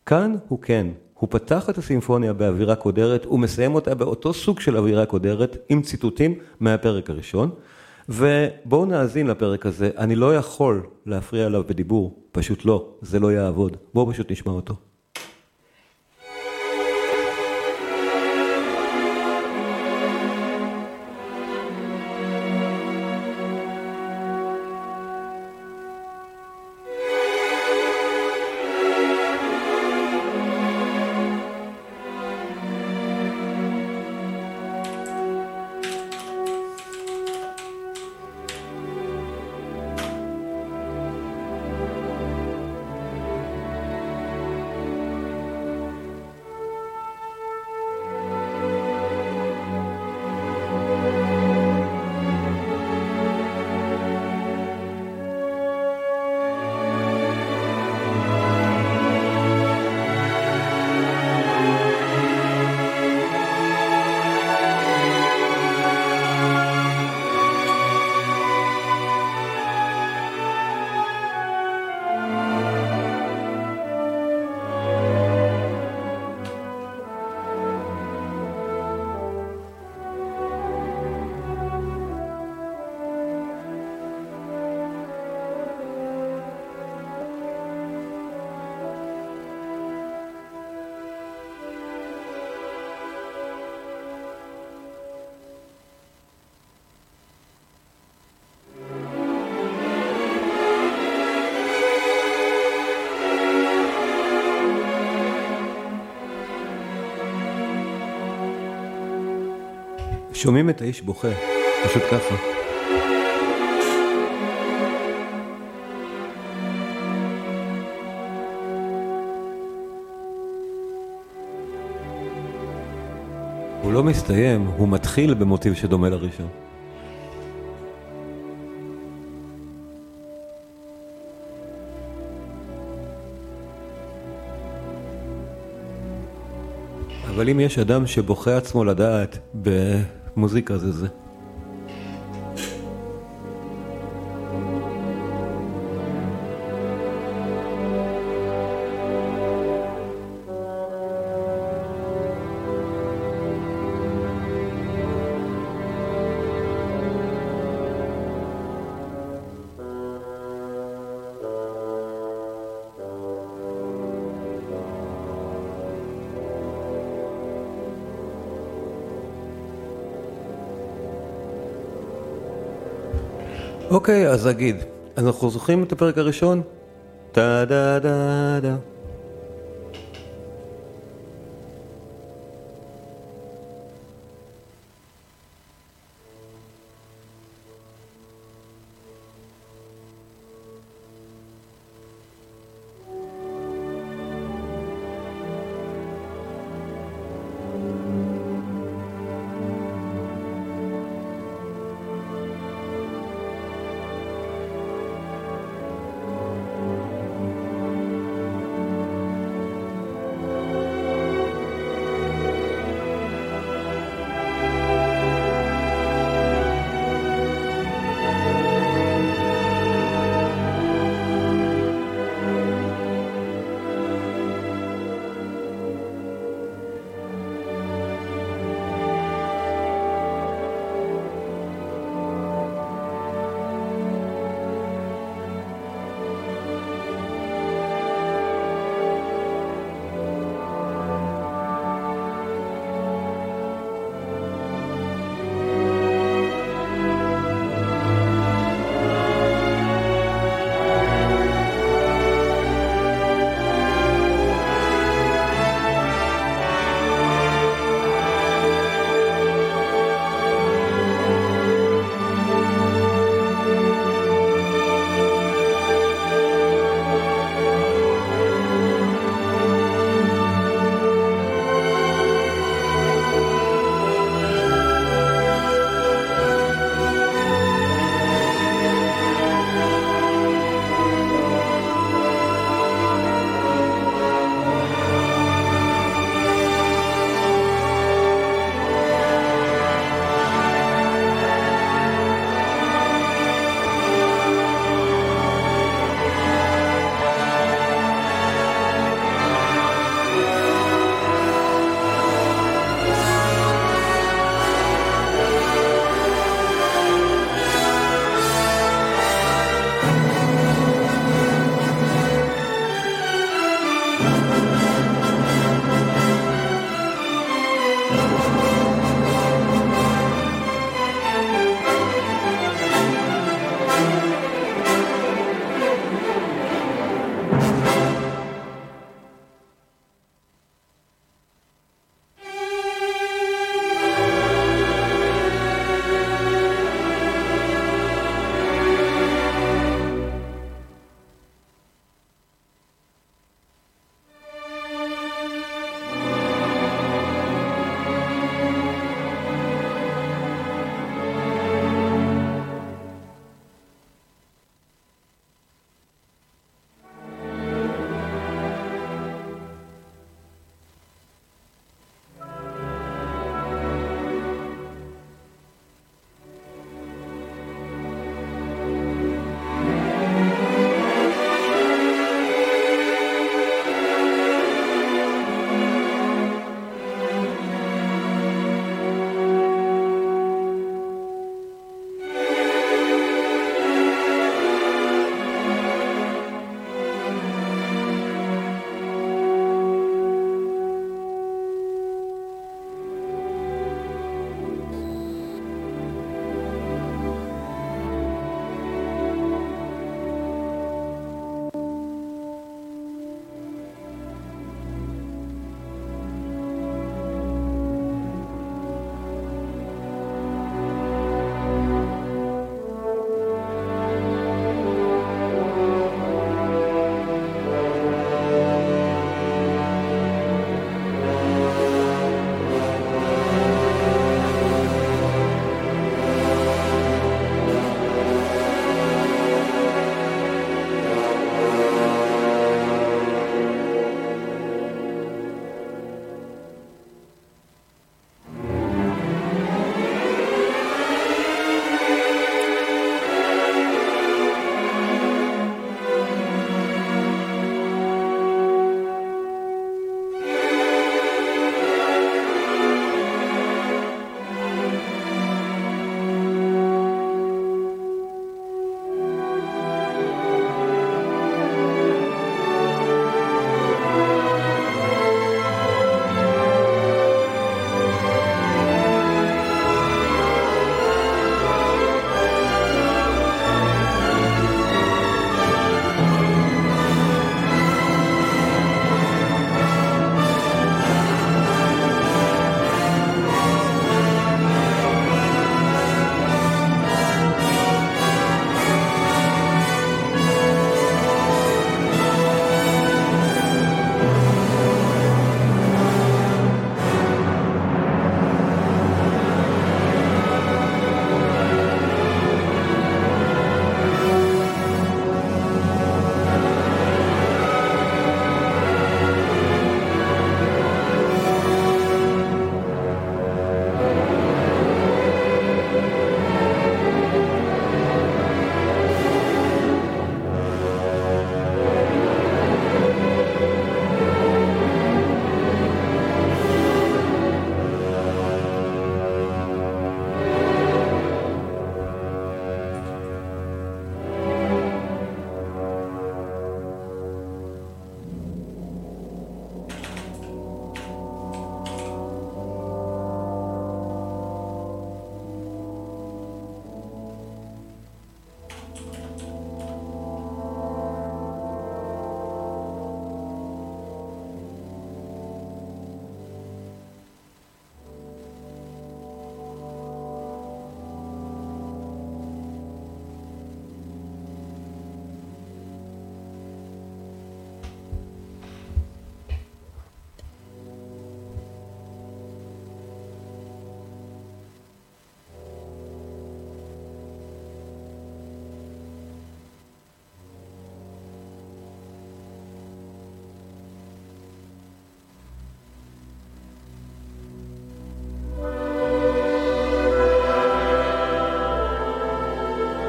כאן הוא כן, הוא פתח את הסימפוניה באווירה קודרת, הוא מסיים אותה באותו סוג של אווירה קודרת, עם ציטוטים מהפרק הראשון, ובואו נאזין לפרק הזה, אני לא יכול להפריע עליו בדיבור, פשוט לא, זה לא יעבוד. בואו פשוט נשמע אותו. שומעים את האיש בוכה, פשוט ככה. הוא לא מסתיים, הוא מתחיל במוטיב שדומה לראשון. אבל אם יש אדם שבוכה עצמו לדעת ב... במוזיקה זה זה. אוקיי, אז אגיד, אנחנו זוכרים את הפרק הראשון? טה דה דה דה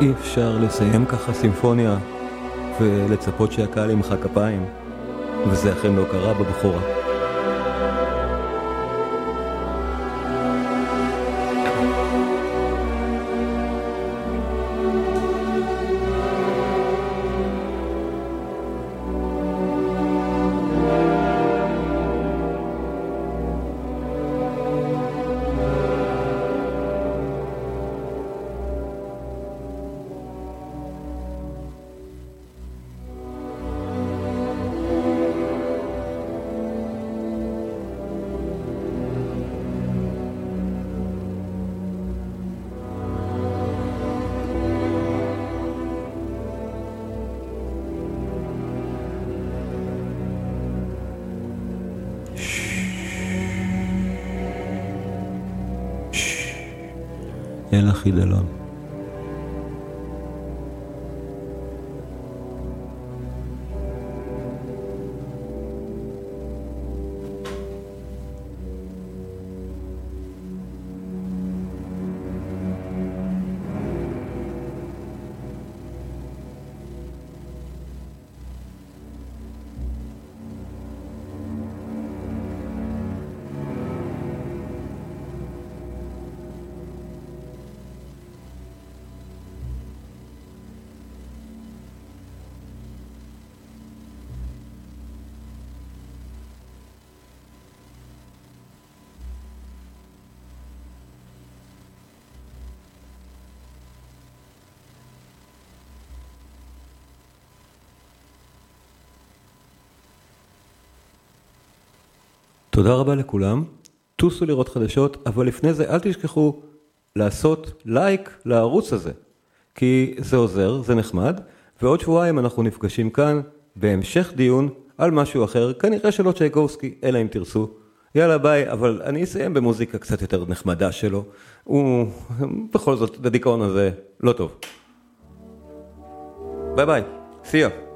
אי אפשר לסיים ככה סימפוניה ולצפות שהקהל ימחא כפיים, וזה אכן לא קרה בבכורה. אל החידלון. תודה רבה לכולם, טוסו לראות חדשות, אבל לפני זה אל תשכחו לעשות לייק לערוץ הזה, כי זה עוזר, זה נחמד, ועוד שבועיים אנחנו נפגשים כאן בהמשך דיון על משהו אחר, כנראה שלא צ'ייקובסקי, אלא אם תרצו. יאללה ביי, אבל אני אסיים במוזיקה קצת יותר נחמדה שלו, הוא בכל זאת, הדיכאון הזה לא טוב. ביי ביי, see ya.